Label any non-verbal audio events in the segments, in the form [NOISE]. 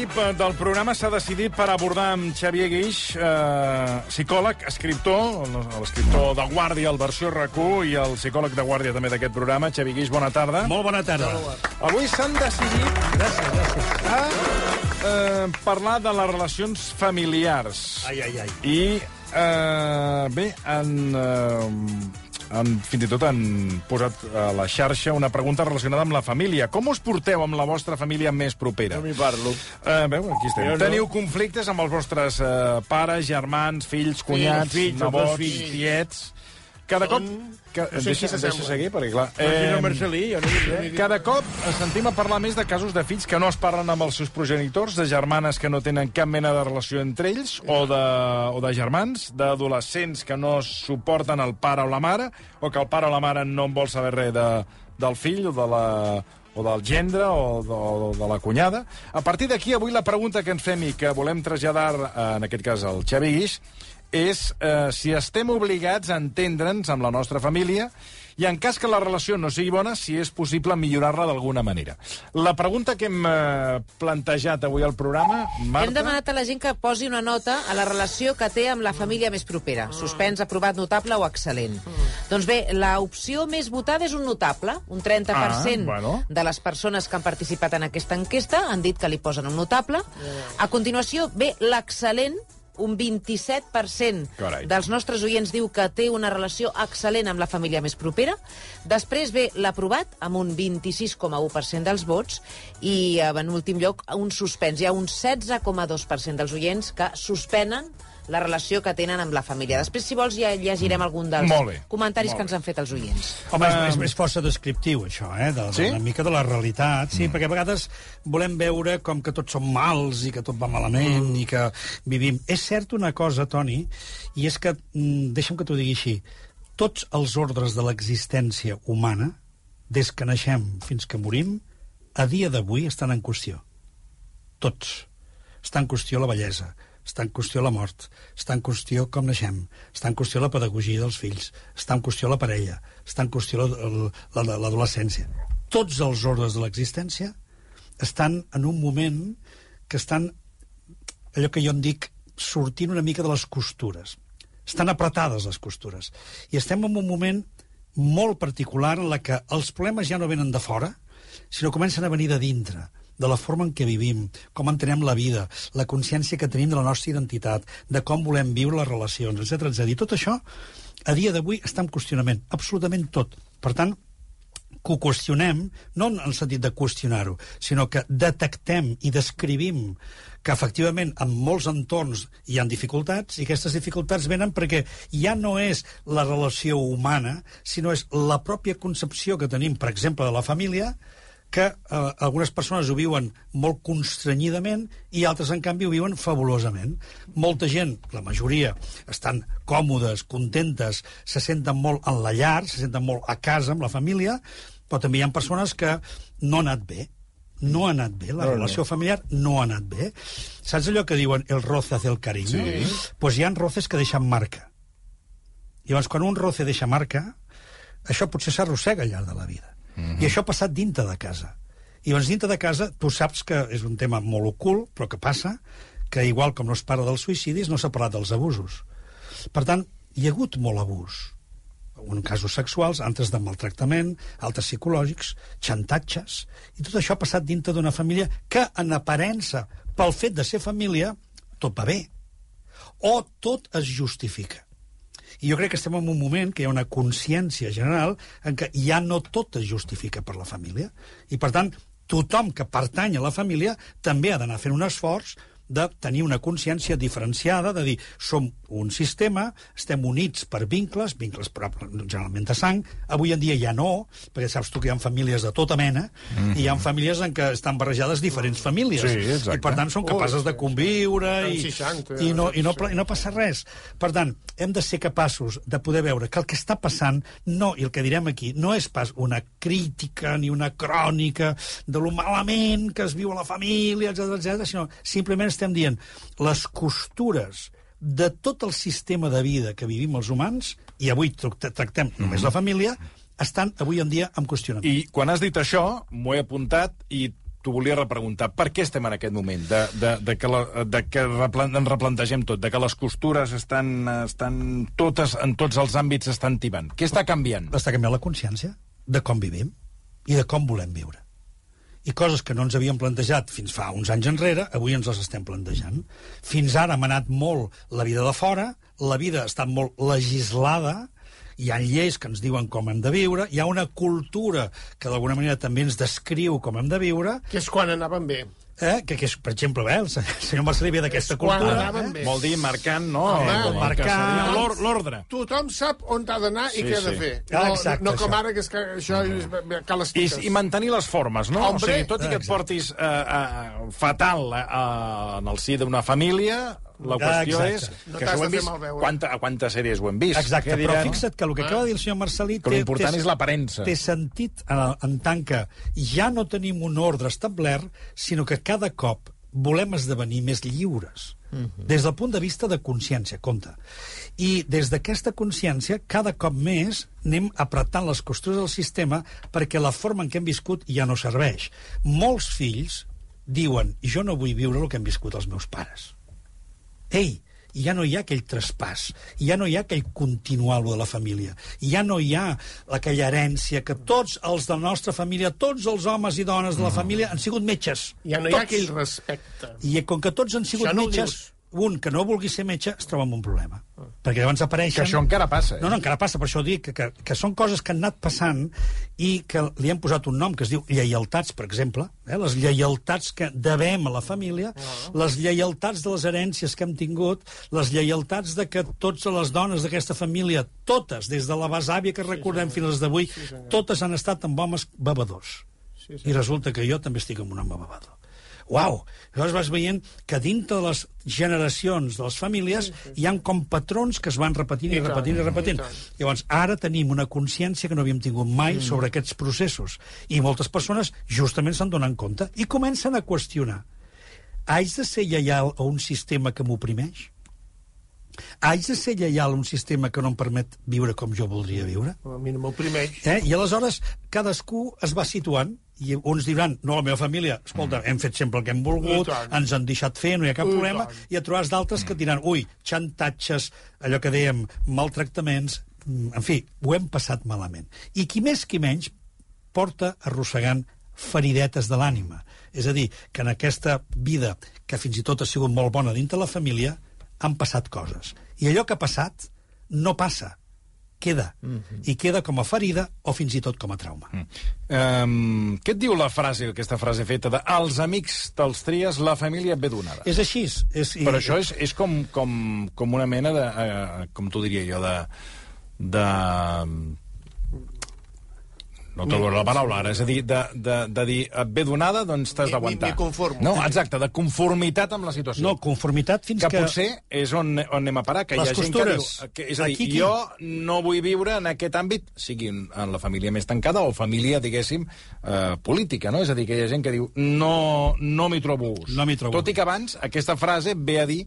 l'equip eh, del programa s'ha decidit per abordar amb Xavier Guix, eh, psicòleg, escriptor, l'escriptor de Guàrdia, el versió RAC1, i el psicòleg de Guàrdia també d'aquest programa. Xavier Guix, bona tarda. Molt bona tarda. Avui s'han decidit Gràcies, gràcies. a eh, parlar de les relacions familiars. Ai, ai, ai. I, eh, bé, han, eh, han, fins i tot han posat a la xarxa una pregunta relacionada amb la família. Com us porteu amb la vostra família més propera? No m'hi parlo. Uh, veu, aquí estem. Jo no. Teniu conflictes amb els vostres uh, pares, germans, fills, cunyats, fills, nebots, fills. tiets... Cada cop... Que, No sé deixa, deixa seguir, perquè clar... Eh, Marcelí, jo no res. cada cop ens sentim a parlar més de casos de fills que no es parlen amb els seus progenitors, de germanes que no tenen cap mena de relació entre ells, o de, o de germans, d'adolescents que no suporten el pare o la mare, o que el pare o la mare no en vol saber res de, del fill o de la o del gendre o de, o de la cunyada. A partir d'aquí, avui la pregunta que ens fem i que volem traslladar, eh, en aquest cas al Xavi Guix, és eh, si estem obligats a entendre'ns amb la nostra família i en cas que la relació no sigui bona, si és possible millorar-la d'alguna manera. La pregunta que hem eh, plantejat avui al programa, Marta... Hem demanat a la gent que posi una nota a la relació que té amb la família més propera. Suspens, aprovat, notable o excel·lent. Doncs bé, l'opció més votada és un notable. Un 30% Ah, bueno. de les persones que han participat en aquesta enquesta han dit que li posen un notable. A continuació, bé, l'excel·lent, un 27% Carai. dels nostres oients diu que té una relació excel·lent amb la família més propera. Després ve l'aprovat, amb un 26,1% dels vots, i eh, en últim lloc un suspens. Hi ha un 16,2% dels oients que suspenen la relació que tenen amb la família. Després, si vols, ja llegirem algun dels comentaris Molt que ens han fet els oients. Home, és, és, és força descriptiu, això, eh? De, Sí? de, una mica de la realitat, sí, mm. perquè a vegades volem veure com que tots som mals i que tot va malament mm. i que vivim... És cert una cosa, Toni, i és que, mm, deixa'm que t'ho digui així, tots els ordres de l'existència humana, des que naixem fins que morim, a dia d'avui estan en qüestió. Tots. Està en qüestió la bellesa, està en qüestió la mort, està en qüestió com naixem, està en qüestió la pedagogia dels fills, està en qüestió la parella, està en qüestió la- la- la- l'adolescència. Tots els ordres de l'existència estan en un moment que estan, allò que jo en dic, sortint una mica de les costures. Estan apretades les costures. I estem en un moment molt particular en la que els problemes ja no venen de fora, sinó comencen a venir de dintre, de la forma en què vivim, com entenem la vida, la consciència que tenim de la nostra identitat, de com volem viure les relacions, etc etc. I tot això, a dia d'avui, està en qüestionament, absolutament tot. Per tant, que ho qüestionem, no en el sentit de qüestionar-ho, sinó que detectem i descrivim que efectivament en molts entorns hi ha dificultats i aquestes dificultats venen perquè ja no és la relació humana, sinó és la pròpia concepció que tenim, per exemple, de la família, que eh, algunes persones ho viuen molt constrenyidament i altres, en canvi, ho viuen fabulosament. Molta gent, la majoria, estan còmodes, contentes, se senten molt en la llar, se senten molt a casa amb la família, però també hi ha persones que no ha anat bé. No ha anat bé, la No, no. relació familiar no ha anat bé. Saps allò que diuen el roce hace el cariño? Sí. Pues hi ha roces que deixen marca. I llavors, quan un roce deixa marca, això potser s'arrossega al llarg de la vida. -hmm. I això ha passat dintre de casa. I llavors, dintre de casa, tu saps que és un tema molt ocult, però que passa, que igual com no es parla dels suïcidis, no s'ha parlat dels abusos. Per tant, hi ha hagut molt abús. En casos sexuals, altres de maltractament, altres psicològics, xantatges... I tot això ha passat dintre d'una família que, en aparença, pel fet de ser família, tot va bé. O tot es justifica. I jo crec que estem en un moment que hi ha una consciència general en què ja no tot es justifica per la família. I, per tant, tothom que pertany a la família també ha d'anar fent un esforç de tenir una consciència diferenciada, de dir, som un sistema, estem units per vincles, vincles generalment de sang, avui en dia ja no, perquè saps tu que hi ha famílies de tota mena, mm -hmm. i hi ha famílies en què estan barrejades diferents famílies, Sí, exacte. i per tant són capaces de conviure, i, 60, i, no, i, no, 60. i no passa res. Per tant, hem de ser capaços de poder veure que el que està passant, no, i el que direm aquí, no és pas una crítica ni una crònica de lo malament que es viu a la família, etc etc, sinó simplement estem dient les costures de tot el sistema de vida que vivim els humans, i avui tra- tractem només la família, estan avui en dia en qüestionament. I quan has dit això, m'ho he apuntat i t'ho volia repreguntar. Per què estem en aquest moment? De, de, de que, la, de que replan, ens replantegem tot, de que les costures estan, estan totes, en tots els àmbits estan tibant. Què està canviant? està canviant la consciència de com vivim i de com volem viure. I coses que no ens havíem plantejat fins fa uns anys enrere, avui ens les estem plantejant. Fins ara hem anat molt la vida de fora, la vida ha estat molt legislada, hi ha lleis que ens diuen com hem de viure, hi ha una cultura que d'alguna manera també ens descriu com hem de viure, Que és quan anaven bé. Eh? que, que és, per exemple, bé, el se- senyor Marcelí ve d'aquesta cultura. Eh? Vol dir marcant, no? Home, que marcant. L'ordre. Tothom sap on ha d'anar Sí, i què ha de sí. fer. Ah, No, exacte, no com això. ara, que és que això és, cal I, explicar. I mantenir les formes, no? Hombre. o sigui, tot i que et portis eh, eh, fatal eh, en el si d'una família, la qüestió Exacte. és... No que t'has això ho hem vist, quanta, a quantes sèries ho hem vist? Exacte, però direm? fixa't que el que acaba de dir el senyor Marcelí... Que l'important és l'aparença. Té sentit en, en tant que ja no tenim un ordre establert, sinó que cada cop volem esdevenir més lliures. Des del punt de vista de consciència, compte. I des d'aquesta consciència, cada cop més anem apretant les costures del sistema perquè la forma en què hem viscut ja no serveix. Molts fills diuen jo no vull viure el que han viscut els meus pares. Ei, i ja no hi ha aquell traspàs, ja no hi ha aquell continuar de la família, ja no hi ha aquella herència que tots els de la nostra família, tots els homes i dones de la família han sigut metges. Ja no hi ha Tots. aquell respecte. I com que tots han sigut Això no metges, un que no vulgui ser metge es troba amb un problema. Perquè llavors apareixen... Que això encara passa, eh? No, no, encara passa, per això dic que, que, que són coses que han anat passant i que li hem posat un nom que es diu lleialtats, per exemple, eh? les lleialtats que devem a la família, les lleialtats de les herències que hem tingut, les lleialtats de que totes les dones d'aquesta família, totes, des de la besàvia que recordem fins als d'avui, totes han estat amb homes bevedors. Sí, I resulta que jo també estic amb un home bevedor. Uau! Llavors vas veient que dintre de les generacions de les famílies hi han com patrons que es van repetint i, I tant, repetint i repetint. i tant. Llavors, ara tenim una consciència que no havíem tingut mai mm. sobre aquests processos. I moltes persones justament se'n donen compte i comencen a qüestionar. Haig de ser lleial a un sistema que m'oprimeix? Haig de ser lleial a un sistema que no em permet viure com jo voldria viure? A mi no m'oprimeix. Eh? I aleshores cadascú es va situant i uns diran, no, la meva família, escolta, hem fet sempre el que hem volgut, ens han deixat fer, no hi ha cap I problema, tant. i et trobaràs d'altres que diran, ui, xantatges, allò que dèiem, maltractaments, mm, en fi, ho hem passat malament. I qui més qui menys porta arrossegant feridetes de l'ànima. És a dir, que en aquesta vida, que fins i tot ha sigut molt bona dintre la família, han passat coses. I allò que ha passat no passa, queda. I queda com a ferida o fins i tot com a trauma. Um, què et diu la frase, aquesta frase feta de els amics te'ls tries, la família et ve donada? És així. És, i, Però això és, és com, com, com una mena de... Eh, com t'ho diria jo, de... de no trobo la paraula ara, és a dir, de, de, de dir et ve donada, doncs t'has M'hi- d'aguantar. m'hi conformo. No, exacte, de conformitat amb la situació. No, conformitat fins que, que... potser és on, on anem a parar, que Les hi ha gent que diu... Que, és a dir, Aquí qui- jo no vull viure en aquest àmbit, sigui en en la família més tancada o família, diguéssim, eh, política, no? És a dir, que hi ha gent que diu no, no m'hi trobo ús. No m'hi trobo Tot i que abans aquesta frase ve a dir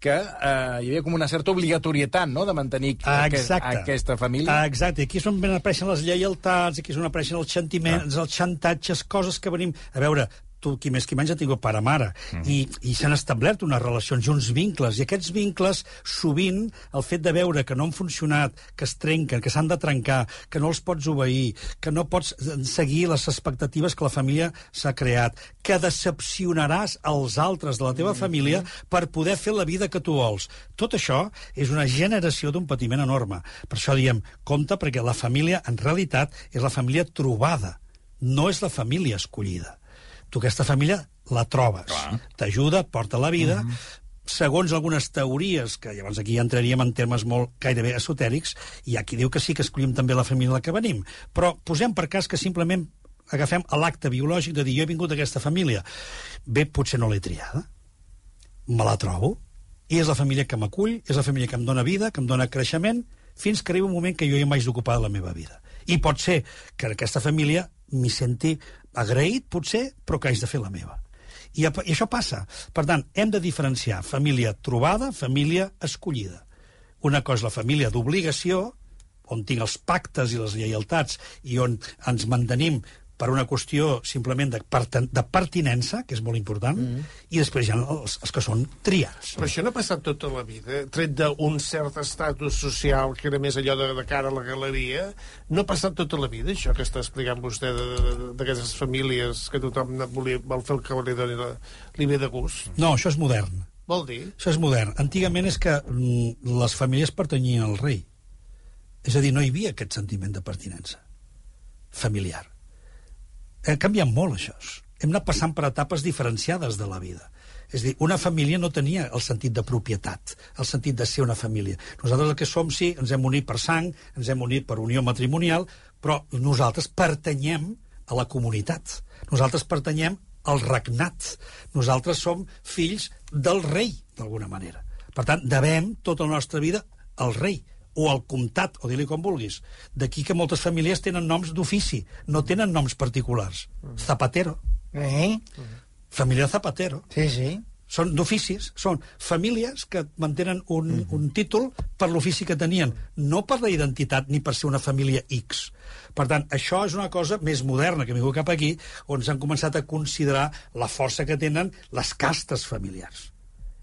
que eh, hi havia com una certa obligatorietat, no?, de mantenir aquest, aquesta família. Exacte. Aquí és on apareixen les lleialtats, aquí és on apareixen els xantiments, els xantatges, coses que venim... A veure, tu, qui més qui menys, ha tingut pare-mare. Mm. I, i s'han establert unes relacions i uns vincles. I aquests vincles, sovint, el fet de veure que no han funcionat, que es trenquen, que s'han de trencar, que no els pots obeir, que no pots seguir les expectatives que la família s'ha creat, que decepcionaràs els altres de la teva família per poder fer la vida que tu vols. Tot això és una generació d'un patiment enorme. Per això diem, compte, perquè la família, en realitat, és la família trobada, no és la família escollida. Tu aquesta família la trobes. T'ajuda, porta la vida, segons algunes teories, que llavors aquí ja entraríem en termes molt gairebé esotèrics, hi ha qui diu que sí que escollim també la família la que venim. Però posem per cas que simplement agafem l'acte biològic de dir jo he vingut d'aquesta família. Bé, potser no l'he triada. Me la trobo. I és la família que m'acull, és la família que em dona vida, que em dona creixement, fins que arriba un moment que jo ja m'haig d'ocupar de la meva vida. I pot ser que en aquesta família m'hi senti agraït, potser, però que haig de fer la meva. I, I això passa. Per tant, hem de diferenciar família trobada, família escollida. Una cosa és la família d'obligació, on tinc els pactes i les lleialtats i on ens mantenim per una qüestió simplement de, perten de pertinença, que és molt important, mm. i després hi ha els, els que són triats. Però això no ha passat tota la vida, tret d'un cert estatus social que era més allò de, de cara a la galeria, no ha passat tota la vida, això que està explicant vostè d'aquestes famílies que tothom volia, vol fer el que li doni la, li ve de gust. No, això és modern. Vol dir? Això és modern. Antigament és que mm, les famílies pertanyien al rei. És a dir, no hi havia aquest sentiment de pertinença familiar. Ha canviat molt, això. Hem anat passant per etapes diferenciades de la vida. És dir, una família no tenia el sentit de propietat, el sentit de ser una família. Nosaltres el que som, sí, ens hem unit per sang, ens hem unit per unió matrimonial, però nosaltres pertanyem a la comunitat. Nosaltres pertanyem al regnat. Nosaltres som fills del rei, d'alguna manera. Per tant, devem tota la nostra vida al rei o al comtat, o dir-li com vulguis. D'aquí que moltes famílies tenen noms d'ofici, no tenen noms particulars. Zapatero, Eh? família Zapatero. Sí, sí. Són d'oficis, són famílies que mantenen un, un títol per l'ofici que tenien, no per la identitat ni per ser una família X. Per tant, això és una cosa més moderna que ha vingut cap aquí, on s'han començat a considerar la força que tenen les castes familiars.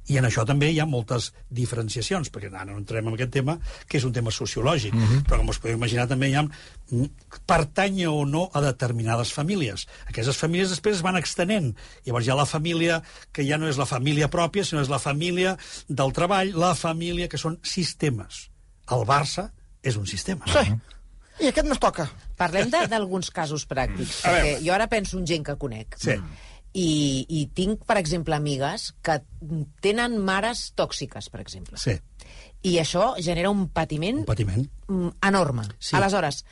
I en això també hi ha moltes diferenciacions, perquè ara no entrem en aquest tema, que és un tema sociològic, mm -hmm. però com us podeu imaginar també hi ha mm, pertanya o no a determinades famílies. Aquestes famílies després es van extenent. Llavors hi ha la família que ja no és la família pròpia, sinó és la família del treball, la família que són sistemes. El Barça és un sistema. Sí. I aquest no es toca. Parlem de- d'alguns casos pràctics, A perquè jo ara penso en gent que conec. Sí. I, I tinc, per exemple, amigues que tenen mares tòxiques, per exemple. Sí, I això genera un patiment un patiment. mm, enorme. Sí. Aleshores,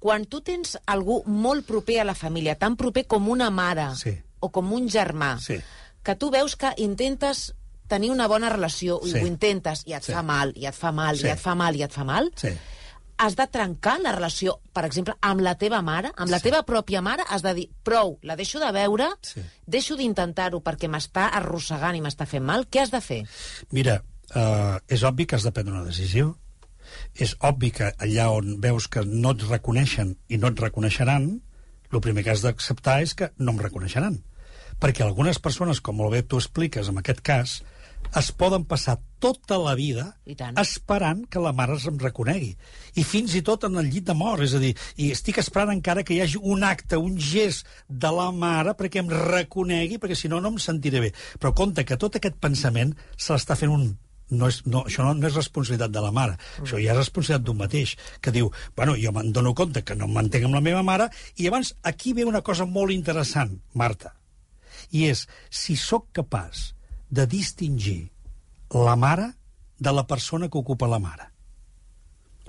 quan tu tens algú molt proper a la família, tan proper com una mare Sí. o com un germà, Sí. que tu veus que intentes tenir una bona relació, i Sí. ho intentes, i et Sí. fa mal, i et fa mal, Sí. i et fa mal, i et fa mal, Sí. Has de trencar la relació, per exemple, amb la teva mare, amb la Sí. teva pròpia mare, has de dir, prou, la deixo de veure, Sí. deixo d'intentar-ho perquè m'està arrossegant i m'està fent mal, què has de fer? Mira, uh, és obvi que has de prendre una decisió. És obvi que allà on veus que no et reconeixen i no et reconeixeran, el primer que has d'acceptar és que no em reconeixeran. Perquè algunes persones, com molt bé tu expliques en aquest cas, es poden passar tota la vida esperant que la mare em reconegui. I fins i tot en el llit de mort, és a dir, i estic esperant encara que hi hagi un acte, un gest de la mare perquè em reconegui, perquè si no, no em sentiré bé. Però compte que tot aquest pensament se l'està fent un no és, no, això no, no és responsabilitat de la mare, mm. això ja és responsabilitat d'un mateix, que diu, bueno, jo me'n dono compte que no em mantenc amb la meva mare, i llavors aquí ve una cosa molt interessant, Marta, i és si sóc capaç de distingir la mare de la persona que ocupa la mare.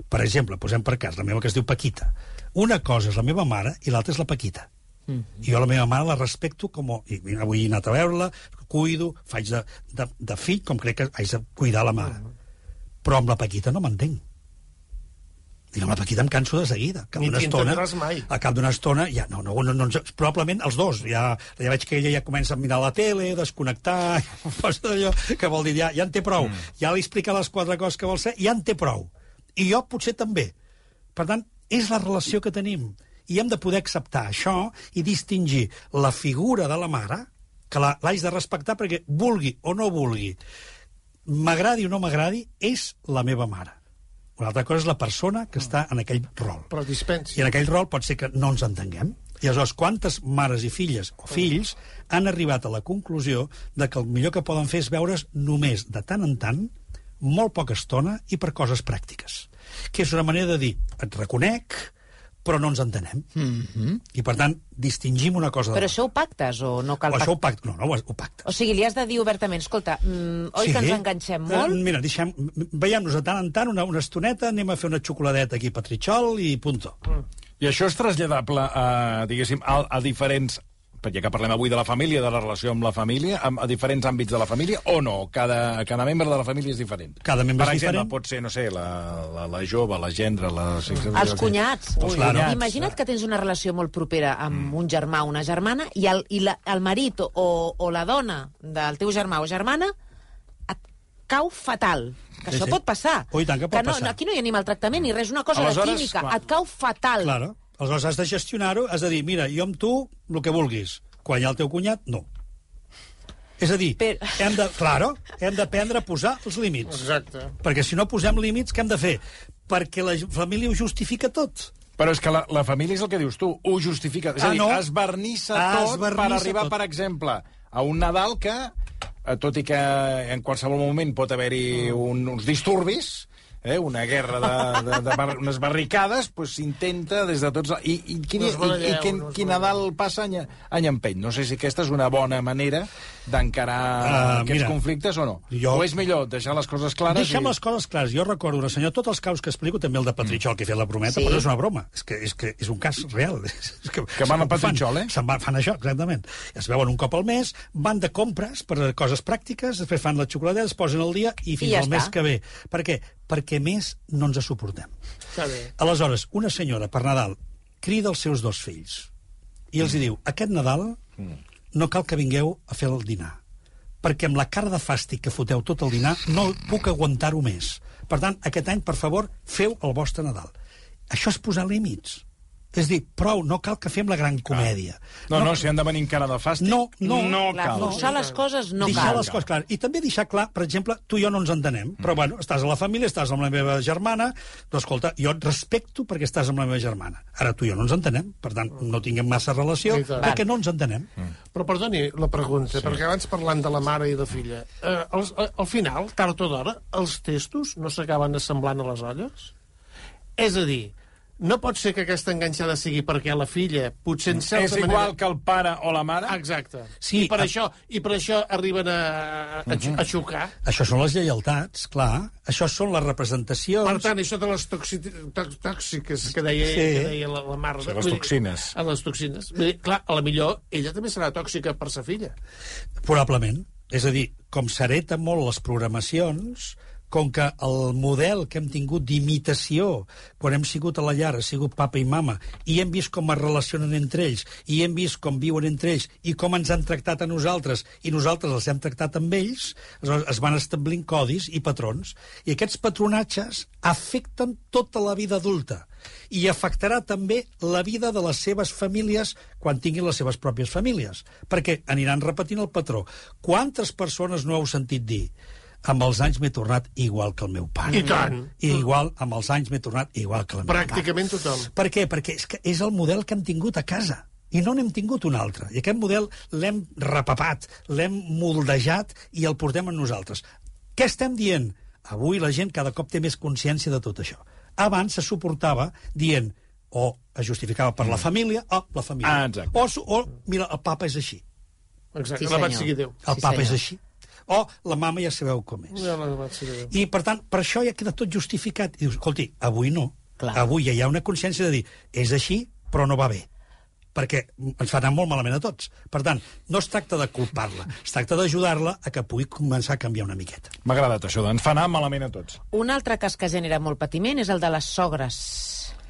Per exemple, posem per cas la meva que es diu Paquita. Una cosa és la meva mare i l'altra és la Paquita. Mm -hmm. Jo la meva mare la respecto com... a- avui he anat a veure-la, cuido, faig de, de, de fill com crec que haig de cuidar la mare. Però amb la Paquita no m'entenc. Amb la Paquita em canso de seguida. Cap d'una estona, mai. a cap d'una estona, ja, no, no, no, no, probablement els dos, ja, ja veig que ella ja comença a mirar la tele, desconnectar, [LAUGHS] posa d'allò, que vol dir, ja, ja en té prou. Mm. Ja li explica les quatre coses que vol ser, ja en té prou. I jo potser també. Per tant, és la relació que tenim. I hem de poder acceptar això i distingir la figura de la mare, que la- l'haig de respectar perquè vulgui o no vulgui, m'agradi o no m'agradi, és la meva mare. Una altra cosa és la persona que està en aquell rol. Però dispensi. I en aquell rol pot ser que no ens entenguem. I aleshores, quantes mares i filles o fills han arribat a la conclusió de que el millor que poden fer és veure's només de tant en tant, molt poca estona i per coses pràctiques. Que és una manera de dir, et reconec, però no ens entenem. Mm -hmm. I, per tant, distingim una cosa de Però això ho pactes o no cal O això ho pacta. No, no, ho pacta. O sigui, li has de dir obertament, escolta, mm, oi que ens enganxem molt? Eh, mira, deixem, veiem-nos de tant en tant una, una estoneta, anem a fer una xocoladeta aquí a Petritxol i punto. I això és traslladable a, diguéssim, a, a diferents perquè que parlem avui de la família, de la relació amb la família, a, a diferents àmbits de la família, o no? Cada, cada membre de la família és diferent. Cada membre per és exemple, diferent. pot ser, no sé, la, la, la jove, la gendre, la... Els cunyats. Els Ui, cunyats. Imagina't que tens una relació molt propera amb un germà o una germana i el, i la, el marit o, o la dona del teu germà o germana et cau fatal. Que Sí, això sí. pot passar. Oh, tant que pot no, passar. Aquí no hi ha ni maltractament ni res, una cosa Aleshores, de química. clar. Et cau fatal. Claro. Aleshores has de gestionar-ho, has de dir, mira, jo amb tu, el que vulguis. Quan hi ha el teu cunyat, no. És a dir, Però- hem de, claro, hem d'aprendre a posar els límits. Exacte. Perquè si no posem límits, què hem de fer? Perquè la família ho justifica tot. Però és que la, la família és el que dius tu, ho justifica. És a Ah, dir, no? es vernissa Ah, tot es vernissa per arribar, tot. per exemple, a un Nadal que, eh, tot i que en qualsevol moment pot haver-hi un, uns disturbis, eh, una guerra de, de, de bar, unes barricades, pues s'intenta des de tots... I, i, quin, No i, i, quin, no es quin Nadal passa any, any empeny? No sé si aquesta és una bona manera d'encarar Ah, aquests mira, conflictes o no. jo- O és millor deixar les coses clares Deixem i... les coses clares. Jo recordo una senyora, tots els casos que explico, també el de Petritxol, que he fet la prometa, Sí. però no és una broma. És que és, que és un cas real. [LAUGHS] És que, Que van a Petritxol, eh? Se'n van, fan això, exactament. Es veuen un cop al mes, van de compres per a coses pràctiques, després fan la xocoladeta, es posen al dia i fins I ja al mes està. que ve. Per què? Perquè més no ens suportem. Està bé. Aleshores, una senyora, per Nadal, crida els seus dos fills i els hi diu, aquest Nadal no cal que vingueu a fer el dinar, perquè amb la cara de fàstic que foteu tot el dinar no puc aguantar-ho més. Per tant, aquest any, per favor, feu el vostre Nadal. Això és posar límits. És dir, prou, no cal que fem la gran comèdia. No, no, si han de venir encara de fàstic, No, no. no Clar, cal. forçar les coses no deixar cal. les coses clares. I també deixar clar, per exemple, tu i jo no ens entenem, Mm. però bueno, estàs a la família, estàs amb la meva germana, doncs escolta, jo et respecto perquè estàs amb la meva germana. Ara tu i jo no ens entenem, per tant, no tinguem massa relació, tant. perquè no ens entenem. Però perdoni la pregunta, sí. perquè abans parlant de la mare i de filla, eh, als, a, al final, tard o d'hora, els testos no s'acaben assemblant a les olles? És a dir, no pot ser que aquesta enganxada sigui perquè la filla, potser en certa És igual manera... que el pare o la mare? Exacte. Sí, I, per a- això, I per això arriben a, a, a, a xocar. Això són les lleialtats, clar. Això són les representacions. Per tant, això de les toxi... tòx- tòxiques que deia, Sí. que deia la, la Marta... Sí, les toxines. A les toxines. Vull dir, clar, a la millor ella també serà tòxica per sa filla. Probablement. És a dir, com s'hereta molt les programacions, com que el model que hem tingut d'imitació quan hem sigut a la llar ha sigut papa i mama, i hem vist com es relacionen entre ells, i hem vist com viuen entre ells, i com ens han tractat a nosaltres, i nosaltres els hem tractat amb ells, es van establint codis i patrons. I aquests patronatges afecten tota la vida adulta i afectarà també la vida de les seves famílies quan tinguin les seves pròpies famílies, perquè aniran repetint el patró. Quantes persones no heu sentit dir amb els anys m'he tornat igual que el meu pare. I tant. I igual, amb els anys m'he tornat igual que la meva Pràcticament mare. tothom. Per què? Perquè és, que és el model que hem tingut a casa i no n'hem tingut un altre. I aquest model l'hem repapat, l'hem moldejat i el portem en nosaltres. Què estem dient? Avui la gent cada cop té més consciència de tot això. Abans se suportava dient o es justificava per la família o la família. Ah, exacte. o, o, mira, el papa és així. Exacte, Sí, la vaig seguir Déu. El Sí, papa és senyor. així. O la mama ja sabeu com és. Ja. I, per tant, per això ja queda tot justificat. I dius, escolti, avui no. Clar. Avui ja hi ha una consciència de dir, és així, però no va bé perquè ens fa anar molt malament a tots. Per tant, no es tracta de culpar-la, es tracta d'ajudar-la a que pugui començar a canviar una miqueta. M'ha agradat això, ens fa anar malament a tots. Un altre cas que genera molt patiment és el de les sogres.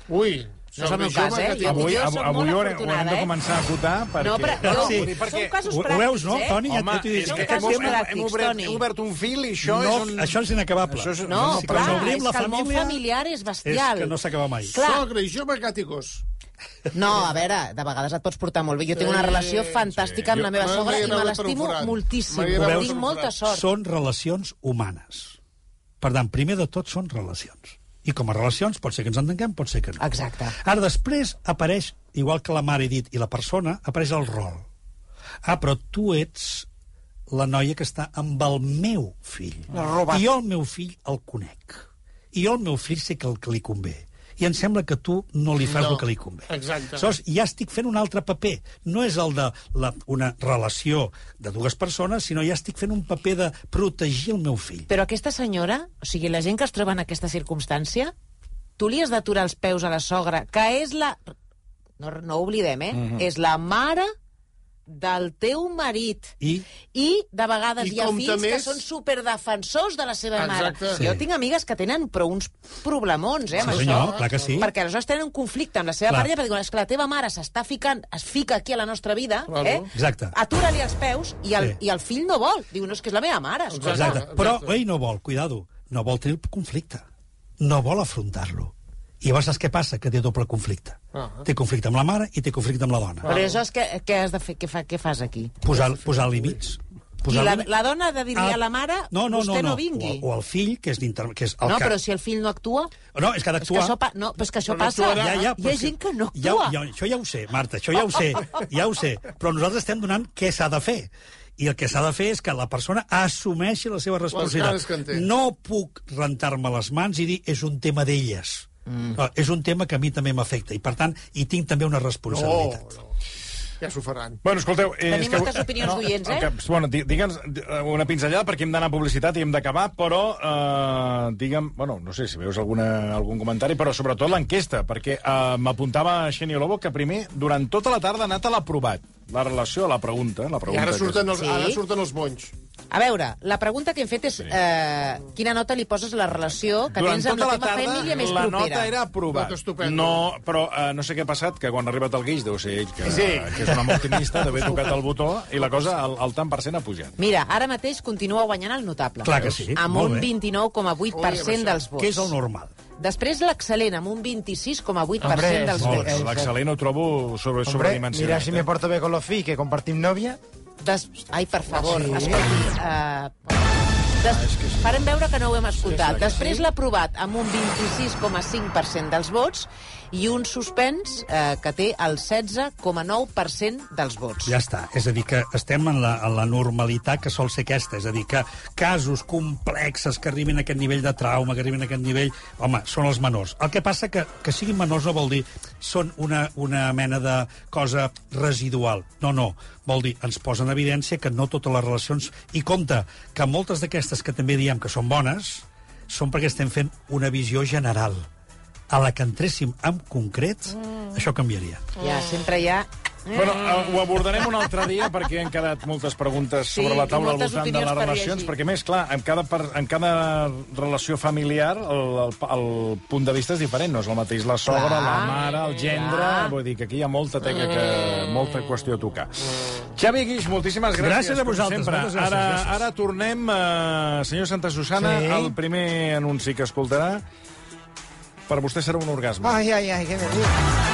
Ui, No és el meu cas, eh? Jo- Avui, jo avui, avui ho haurem, ho de eh? començar a acotar perquè... No, però- no, sí. dir, Són casos ho, ho pràctics, veus, no, eh? Toni? Ja, Home, ja t'ho he dit. és Són casos hem, tema- hem, pràctics, obert, Toni. hem obert un fil i això no, és un... això és inacabable. Això és- No, si clar, és la que el món família, familiar és és bestial. que no s'acaba mai. Clar. Sogre i jove, gos. No, a veure, de vegades et pots portar molt bé. Jo tinc una Sí, relació fantàstica amb la meva sogra i me l'estimo moltíssim. Tinc molta sort. Són relacions humanes. Per tant, primer de tot són relacions. I com a relacions pot ser que ens entenguem, pot ser que no. Exacte. Ara, després apareix, igual que la mare he dit, i la persona, apareix el rol. Ah, però tu ets la noia que està amb el meu fill. I jo el meu fill el conec. I jo el meu fill sé que el que li convé. I em sembla que tu no li fas No. el que li convé. Exacte. Aleshores, ja estic fent un altre paper. No és el de la, una relació de dues persones, sinó ja estic fent un paper de protegir el meu fill. Però aquesta senyora, o sigui, la gent que es troba en aquesta circumstància, tu li has d'aturar els peus a la sogra, que és la... No, no ho oblidem, eh? Mhm. És la mare del teu marit. I I, de vegades, I hi ha fills que més- són superdefensors de la seva Exacte. mare. Sí. Jo tinc amigues que tenen però uns problemons, eh, amb Sí, això. senyor, clar que sí. Perquè aleshores tenen un conflicte amb la seva Clar. parella, perquè diuen, és que la teva mare s'està ficant, es fica aquí a la nostra vida, Claro. eh? Exacte. Atura-li els peus i el, Sí. i el fill no vol. Diu, no, és que és la meva mare. escolta. Exacte. Exacte. Però ell no vol, cuidado, no vol tenir el conflicte. No vol afrontar-lo. I llavors saps què passa? Que té doble conflicte. Ah. Té conflicte amb la mare i té conflicte amb la dona. Però aleshores què, què has de fer? Què, fa, què fas aquí? Posar, posar límits. I Posar la, límits. la dona ha de dir a la mare, no, no, vostè no, no, vingui. O, o el fill, que és, l'inter- que és el no, que... però si el fill no actua... No, és que ha És que d'actuar. això, pa... no, però és que això Però no passa. actuarà. Ja, ja, Hi ha és gent que no Ja, actua. ja, això ja ho sé, Marta, això ja ho sé, ja ho sé. Però nosaltres estem donant què s'ha de fer. I el que s'ha de fer és que la persona assumeixi la seva responsabilitat. que. No puc rentar-me les mans i dir és un tema d'elles. Mm. No, és un tema que a mi també m'afecta i, per tant, hi tinc també una No, responsabilitat. no. Ja s'ho faran. Bueno, escolteu... Eh, Tenim és que- moltes opinions d'oients, eh? Que, bueno, di- digue'ns eh, una pinzellada perquè hem d'anar a publicitat i hem d'acabar, però eh, digue'm... Bueno, no sé si veus alguna, algun comentari, però sobretot l'enquesta, perquè eh, m'apuntava Xeni Lobo que primer, durant tota la tarda, ha anat a l'aprovat. La relació a la pregunta. La I pregunta ara que- surten els, Sí. ara surten els bonys. A veure, la pregunta que hem fet és eh, quina nota li poses a la relació que Durant tens amb tota la la teva tarda, família més la propera. nota era aprovat. No, però eh, no sé què ha passat, que quan ha arribat el guix deu ser ell, que, Sí. que és un home optimista, d'haver [LAUGHS] tocat el botó, i la cosa, el, el tant per cent ha pujat. Mira, ara mateix continua guanyant el notable. Clar que sí, Amb un bé. 29,8% dels vots. Què és el normal? Després l'excel·lent, amb un 26,8% Hombre, dels sí, vots. l'excel·lent ho trobo sobre, Hombre, sobredimensionat. mira si me eh? porto bé con los fills, que compartim novia. Des... Ai, per favor, Sí. sí. escolti... Uh... Des... Farem veure que no ho hem escoltat. Després l'ha aprovat amb un 26,5% dels vots i un suspens eh, que té el 16,9% dels vots. Ja està. És a dir, que estem en la, en la normalitat que sol ser aquesta. És a dir, que casos complexes que arribin a aquest nivell de trauma, que arribin a aquest nivell... Home, són els menors. El que passa que que siguin menors no vol dir són una, una mena de cosa residual. No, no. Vol dir, ens posa en evidència que no totes les relacions... I compte, que moltes d'aquestes que també diem que són bones són perquè estem fent una visió general. A la que entréssim en concret, mm. això canviaria. Ja, sempre hi ha... Bueno, eh, ho abordarem un altre dia perquè han quedat moltes preguntes Sí, sobre la taula al voltant de les per relacions, llegir. perquè més, clar, en cada, per, en cada relació familiar el, el, el punt de vista és diferent, no és el mateix la sogra, Clar, la mare, el gendre, clar. vull dir que aquí hi ha molta teca que, molta qüestió a tocar. Xavi Guix, moltíssimes gràcies. Gràcies a vosaltres, gràcies, Ara, gràcies. ara tornem, eh, senyor Santa Susana, Sí. el primer anunci que escoltarà per vostè serà un orgasme. Ay, ay, qué me río.